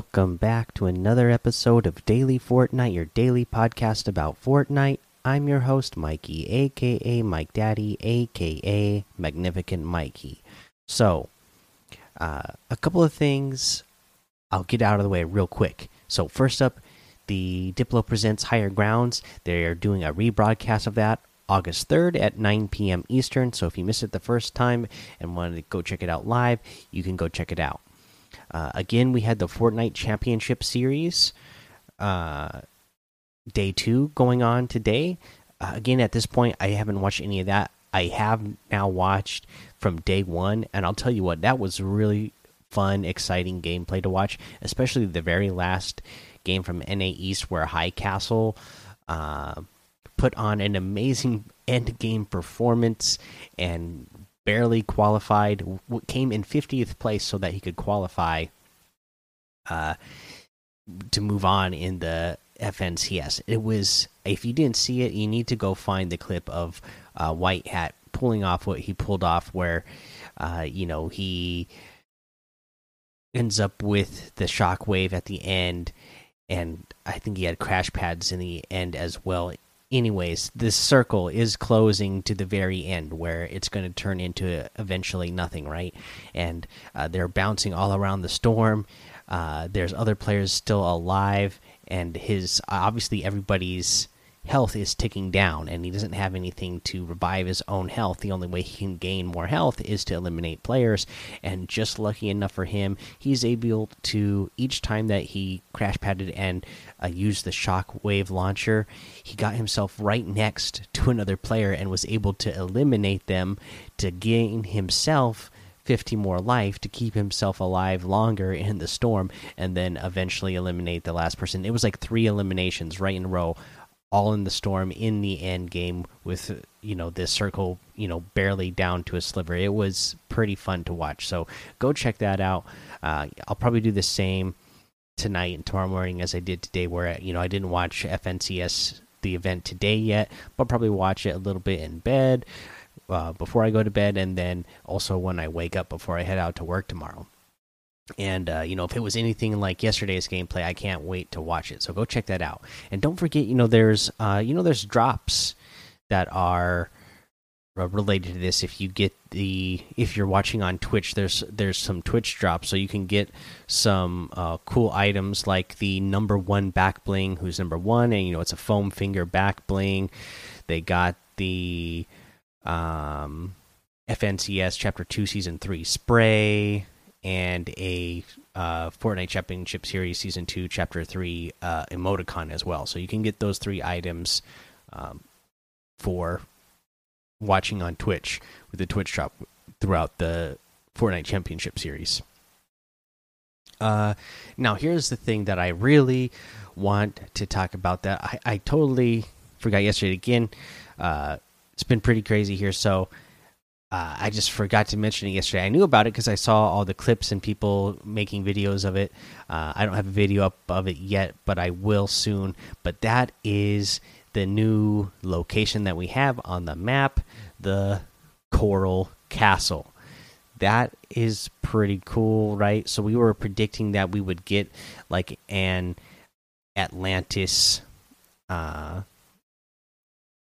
Welcome back to another episode of Daily Fortnite, your daily podcast about Fortnite. I'm your host, Mikey, aka Mike Daddy, aka Magnificent Mikey. So, uh, a couple of things I'll get out of the way real quick. So, first up, the Diplo Presents Higher Grounds. They're doing a rebroadcast of that August 3rd at 9 p.m. Eastern. So, if you missed it the first time and wanted to go check it out live, you can go check it out. Uh, again, we had the Fortnite Championship Series, uh, day two going on today. Uh, again, at this point, I haven't watched any of that. I have now watched from day one, and I'll tell you what, that was really fun, exciting gameplay to watch, especially the very last game from NA East where High Castle uh, put on an amazing end game performance and barely qualified, came in 50th place so that he could qualify uh, to move on in the FNCS. It was, if you didn't see it, you need to go find the clip of uh, White Hat pulling off what he pulled off, where, uh, you know, he ends up with the shockwave at the end, and I think he had crash pads in the end as well anyways, this circle is closing to the very end where it's going to turn into eventually nothing, right? And uh, they're bouncing all around the storm. Uh, there's other players still alive, and his obviously everybody's health is ticking down and he doesn't have anything to revive his own health. The only way he can gain more health is to eliminate players. And just lucky enough for him, he's able to, each time that he crash padded and uh, used the shockwave launcher, he got himself right next to another player and was able to eliminate them to gain himself. 50 more life to keep himself alive longer in the storm and then eventually eliminate the last person. It was like three eliminations right in a row all in the storm in the end game with you know this circle you know barely down to a sliver. It was pretty fun to watch. So go check that out. Uh, i'll probably do the same tonight and tomorrow morning as i did today where you know i didn't watch fncs the event today yet but probably watch it a little bit in bed uh, before i go to bed and then also when i wake up before i head out to work tomorrow and uh, you know if it was anything like yesterday's gameplay i can't wait to watch it. So go check that out. And don't forget you know there's uh, you know there's drops that are uh, related to this. If you get the if you're watching on twitch there's there's some twitch drops. So you can get some uh, cool items like the number one back bling who's number one. And you know it's a foam finger back bling. They got the um fncs chapter 2 season 3 spray and a uh, Fortnite Championship Series Season 2, Chapter 3 uh, emoticon as well. So you can get those three items um, for watching on Twitch with the Twitch drop throughout the Fortnite Championship Series. Uh, now, here's the thing that I really want to talk about that I, I totally forgot yesterday. Again, uh, it's been pretty crazy here. So, uh, I just forgot to mention it yesterday. I knew about it because I saw all the clips and people making videos of it. Uh, I don't have a video up of it yet, but I will soon. But that is the new location that we have on the map the Coral Castle. That is pretty cool, right? So we were predicting that we would get like an Atlantis uh,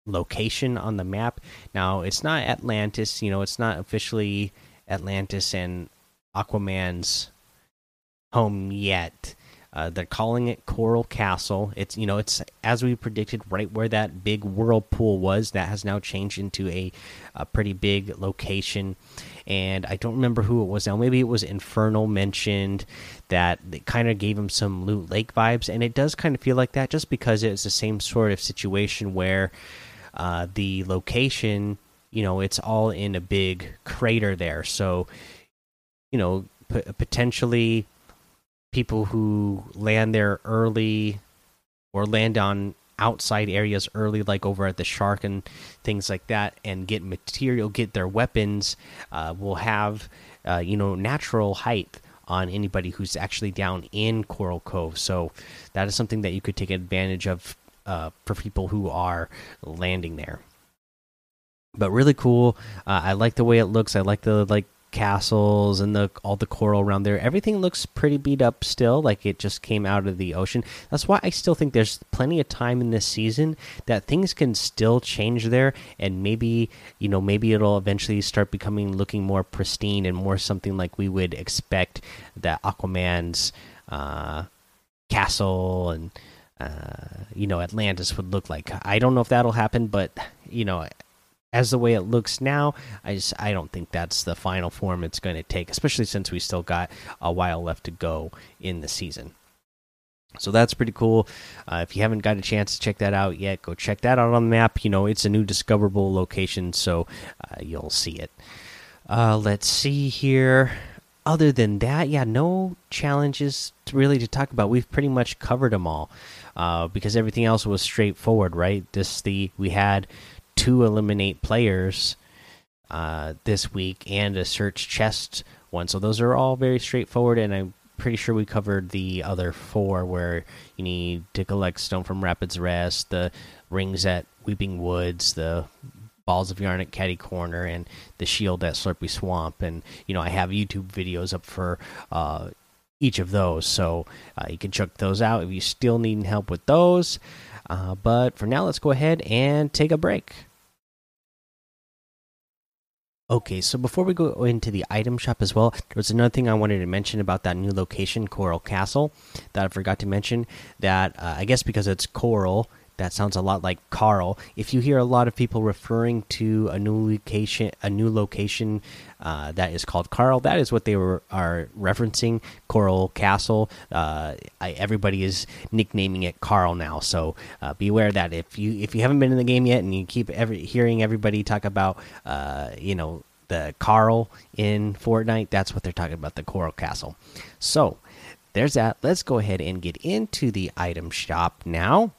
location on the map. Now, it's not Atlantis, you know, it's not officially Atlantis and Aquaman's home yet. Uh, they're calling it Coral Castle. It's you know it's as we predicted, right where that big whirlpool was. That has now changed into a, a pretty big location, and I don't remember who it was now. Maybe it was Infernal mentioned that it kind of gave him some Loot Lake vibes, and it does kind of feel like that just because it's the same sort of situation where uh, the location, you know, it's all in a big crater there. So, you know, potentially people who land there early or land on outside areas early, like over at the shark and things like that, and get material, get their weapons, uh, will have, uh, you know, natural height on anybody who's actually down in Coral Cove. So that is something that you could take advantage of uh, for people who are landing there. But really cool. Uh, I like the way it looks. I like the like castles and the all the coral around there. Everything looks pretty beat up still, like it just came out of the ocean. That's why I still think there's plenty of time in this season that things can still change there, and maybe you know maybe it'll eventually start becoming looking more pristine and more something like we would expect that Aquaman's uh, castle and uh, you know Atlantis would look like. I don't know if that'll happen, but you know as the way it looks now, I just I don't think that's the final form it's going to take, especially since we still got a while left to go in the season. So that's pretty cool. Uh, if you haven't got a chance to check that out yet, go check that out on the map. You know, it's a new discoverable location, so uh, you'll see it. Uh, let's see here. Other than that, yeah, no challenges to really to talk about. We've pretty much covered them all uh, because everything else was straightforward, right? This the we had two eliminate players uh, this week and a search chest one. So those are all very straightforward, and I'm pretty sure we covered the other four where you need to collect stone from Rapids Rest, the rings at Weeping Woods, the balls of yarn at Catty Corner, and the shield at Slurpy Swamp. And you know, I have YouTube videos up for. Uh, each of those, so uh, you can check those out if you still need help with those. Uh, but for now, let's go ahead and take a break. Okay, so before we go into the item shop as well, there was another thing I wanted to mention about that new location, Coral Castle, that I forgot to mention. That uh, I guess because it's coral, that sounds a lot like Carl. If you hear a lot of people referring to a new location, a new location uh, that is called Carl, that is what they were are referencing. Coral Castle. Uh, I, everybody is nicknaming it Carl now, so uh, beware that if you if you haven't been in the game yet and you keep every, hearing everybody talk about, uh, you know, the Carl in Fortnite, that's what they're talking about, the Coral Castle. So there's that. Let's go ahead and get into the item shop now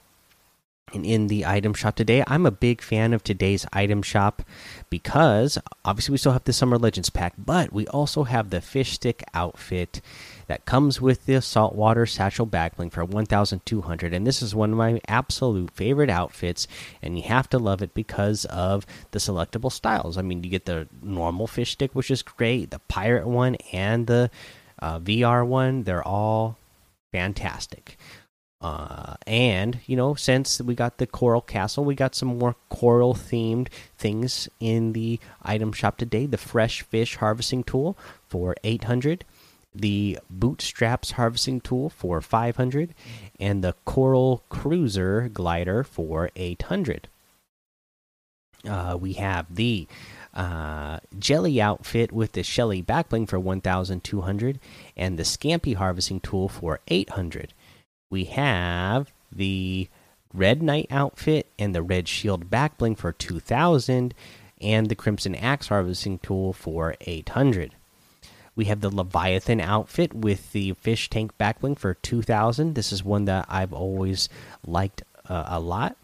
and in the item shop today. I'm a big fan of today's item shop because obviously we still have the Summer Legends pack, but we also have the fish stick outfit that comes with the saltwater satchel backbling for 1200 and this is one of my absolute favorite outfits and you have to love it because of the selectable styles. I mean you get the normal fish stick which is great the pirate one and the uh, vr one. They're all fantastic uh, and you know, since we got the coral castle, we got some more coral themed things in the item shop today. The fresh fish harvesting tool for 800, the bootstraps harvesting tool for 500, and the coral cruiser glider for 800. Uh, we have the uh, jelly outfit with the shelly backbling for 1200 and the scampy harvesting tool for 800 we have the Red Knight outfit and the Red Shield backbling for 2000 and the Crimson Axe harvesting tool for 800. We have the Leviathan outfit with the fish tank backbling for 2000. This is one that I've always liked uh, a lot.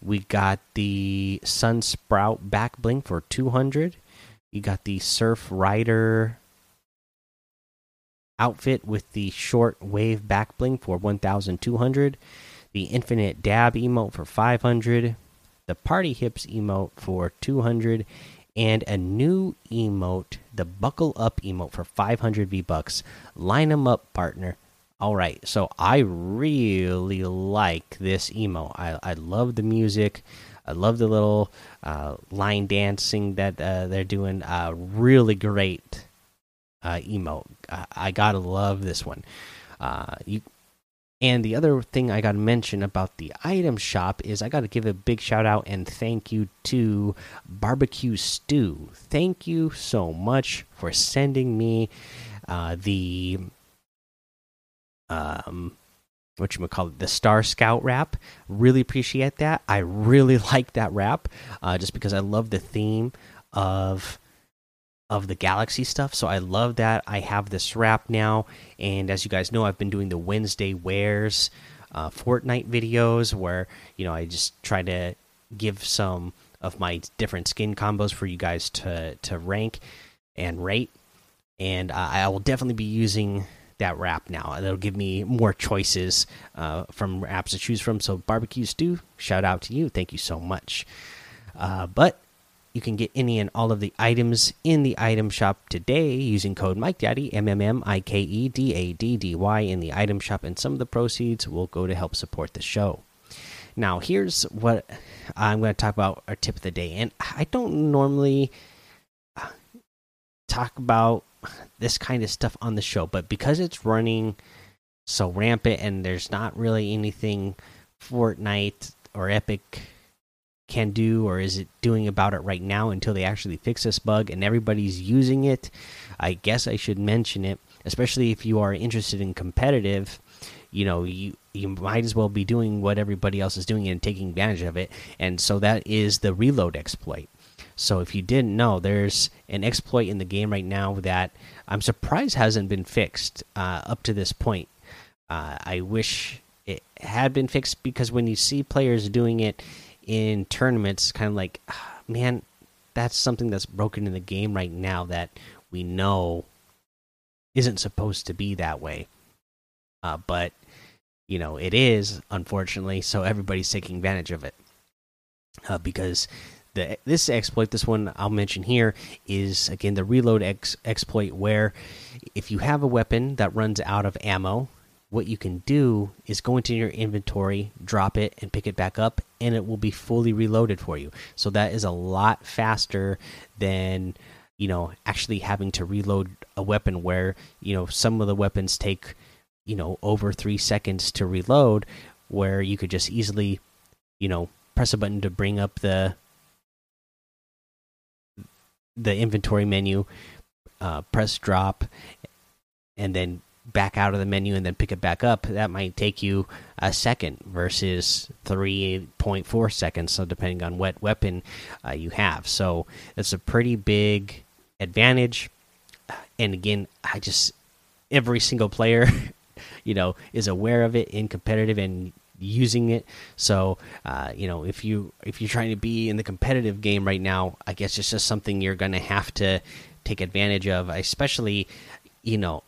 We got the Sun Sprout backbling for 200. You got the Surf Rider outfit with the short wave back bling for 1200 the infinite dab emote for 500 the party hips emote for 200 and a new emote the buckle up emote for 500 v bucks line them up partner. All right so i really like this emote. I, I love the music. I love the little uh, line dancing that uh, they're doing. Uh, really great uh, emote. I, I, gotta love this one. Uh, you and the other thing I gotta mention about the item shop is I gotta give a big shout out and thank you to Barbecue Stew. Thank you so much for sending me uh, the um what you would call it the star scout wrap really appreciate that i really like that wrap uh, just because i love the theme of of the Galaxy stuff. So I love that. I have this wrap now, and as you guys know, I've been doing the Wednesday wears uh, Fortnite videos where you know I just try to give some of my different skin combos for you guys to to rank and rate. And uh, I will definitely be using that wrap now. That'll give me more choices uh, from apps to choose from. So barbecue stew, shout out to you. Thank you so much. Uh, but you can get any and all of the items in the item shop today using code MikeDaddy, M M M I K E D A D D Y, in the item shop, and some of the proceeds will go to help support the show. Now, here's what I'm going to talk about our tip of the day. And I don't normally uh, talk about this kind of stuff on the show, but because it's running so rampant and there's not really anything Fortnite or Epic can do or is it doing about it right now until they actually fix this bug and everybody's using it, I guess I should mention it, especially if you are interested in competitive. You know, you you might as well be doing what everybody else is doing and taking advantage of it. And so that is the reload exploit. So if you didn't know, there's an exploit in the game right now that I'm surprised hasn't been fixed uh, up to this point. Uh, I wish it had been fixed because when you see players doing it in tournaments, kind of like, ah, man, that's something that's broken in the game right now that we know isn't supposed to be that way. Uh, but you know it is unfortunately, so everybody's taking advantage of it uh, because the this exploit, this one I'll mention here, is again the reload ex exploit where if you have a weapon that runs out of ammo what you can do is go into your inventory, drop it, and pick it back up, and it will be fully reloaded for you. So that is a lot faster than you know actually having to reload a weapon where you know some of the weapons take you know over three seconds to reload, where you could just easily you know press a button to bring up the the inventory menu, uh, press drop, and then back out of the menu and then pick it back up, that might take you a second versus 3.4 seconds, so depending on what weapon uh, you have. So it's a pretty big advantage. And again, I just every single player, you know, is aware of it in competitive and using it. So, uh, you know, if you if you're trying to be in the competitive game right now, I guess it's just something you're to have to take advantage of, especially, you know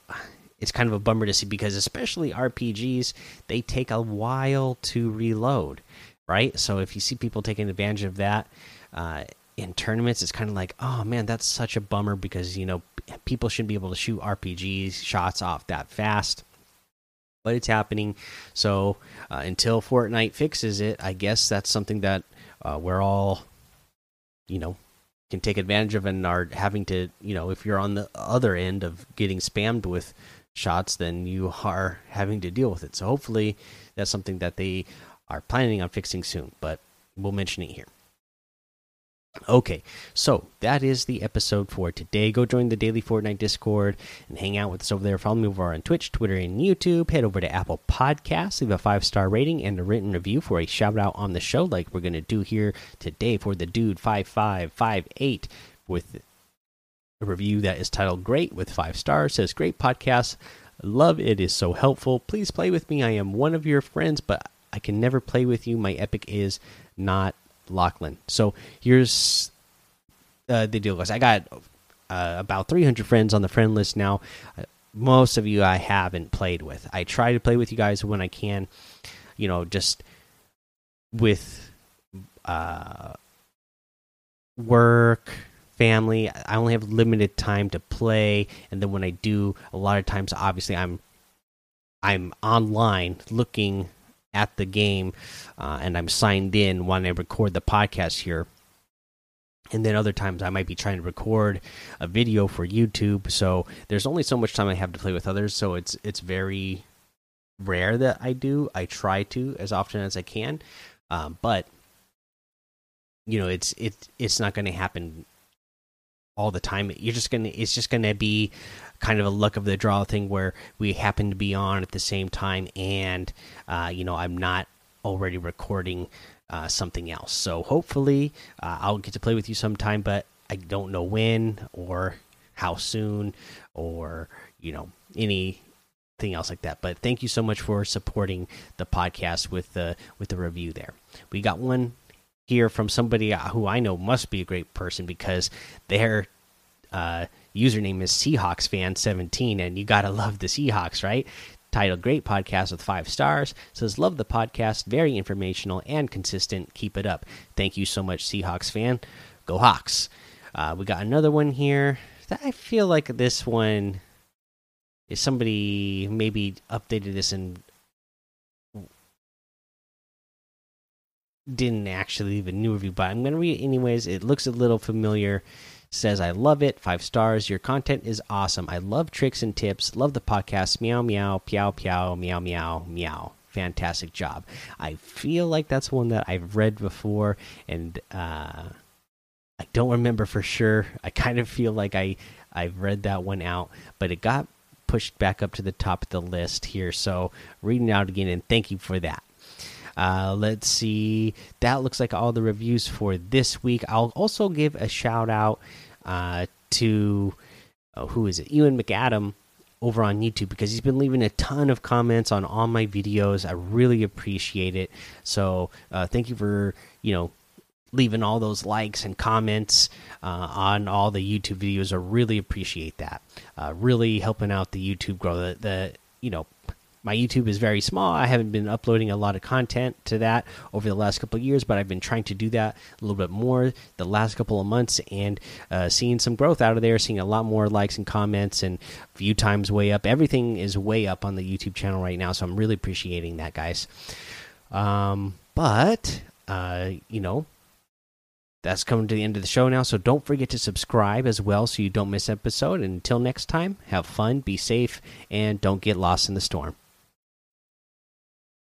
it's kind of a bummer to see because especially RPGs, they take a while to reload, right? So if you see people taking advantage of that uh, in tournaments, it's kind of like, oh man, that's such a bummer because you know people shouldn't be able to shoot RPG shots off that fast. But it's happening. So uh, until Fortnite fixes it, I guess that's something that uh, we're all, you know, can take advantage of and are having to, you know, if you're on the other end of getting spammed with shots, then you are having to deal with it. So hopefully that's something that they are planning on fixing soon, but we'll mention it here. Okay, so that is the episode for today. Go join the Daily Fortnite Discord and hang out with us over there. Follow me over on Twitch, Twitter, and YouTube. Head over to Apple Podcasts, leave a five star rating and a written review for a shout out on the show, like we're going to do here today for the dude 5558 with a review that is titled Great with five stars. Says, Great podcast. Love it is so helpful. Please play with me. I am one of your friends, but I can never play with you. My epic is not Lachlan. So here's uh, the deal, guys. I got uh, about 300 friends on the friend list now. Most of you I haven't played with. I try to play with you guys when I can. You know, just with uh, work family. I only have limited time to play, and then when I do, a lot of times, obviously, I'm I'm online looking at the game, uh, and I'm signed in when I record the podcast here. And then other times I might be trying to record a video for YouTube. So there's only so much time I have to play with others. So it's it's very rare that I do. I try to as often as I can, um, but you know it's it it's not going to happen all the time. You're just gonna it's just gonna be kind of a luck of the draw thing where we happen to be on at the same time, and uh, you know I'm not already recording uh, something else. So hopefully uh, I'll get to play with you sometime, but I don't know when or how soon or you know anything else like that. But thank you so much for supporting the podcast with the with the review there. We got one hear from somebody who I know must be a great person because their uh, username is Seahawks fan 17, and you gotta love the Seahawks, right? titled Great Podcast with five stars. Says, Love the podcast, very informational and consistent. Keep it up. Thank you so much, Seahawks fan. Go Hawks. Uh, we got another one here. I feel like this one is somebody maybe updated this and didn't actually leave a new review, but I'm going to read it anyways. It looks a little familiar. Says, I love it. Five stars. Your content is awesome. I love tricks and tips. Love the podcast. Meow, meow, meow, meow, meow, meow, meow. Fantastic job. I feel like that's one that I've read before, and uh, I don't remember for sure. I kind of feel like I I've read that one out, but it got pushed back up to the top of the list here. So reading out again, and thank you for that. Uh, let's see. That looks like all the reviews for this week. I'll also give a shout out uh, to oh, who is it? Ewan McAdam over on YouTube because he's been leaving a ton of comments on all my videos. I really appreciate it. So uh, thank you for you know leaving all those likes and comments uh, on all the YouTube videos. I really appreciate that. Uh, really helping out the YouTube grow. The, the you know my YouTube is very small. I haven't been uploading a lot of content to that over the last couple of years, but I've been trying to do that a little bit more the last couple of months and uh, seeing some growth out of there, seeing a lot more likes and comments and view times way up. Everything is way up on the YouTube channel right now, so I'm really appreciating that, guys. Um, but uh, you know, that's coming to the end of the show now. So don't forget to subscribe as well so you don't miss episode. And until next time, have fun, be safe, and don't get lost in the storm.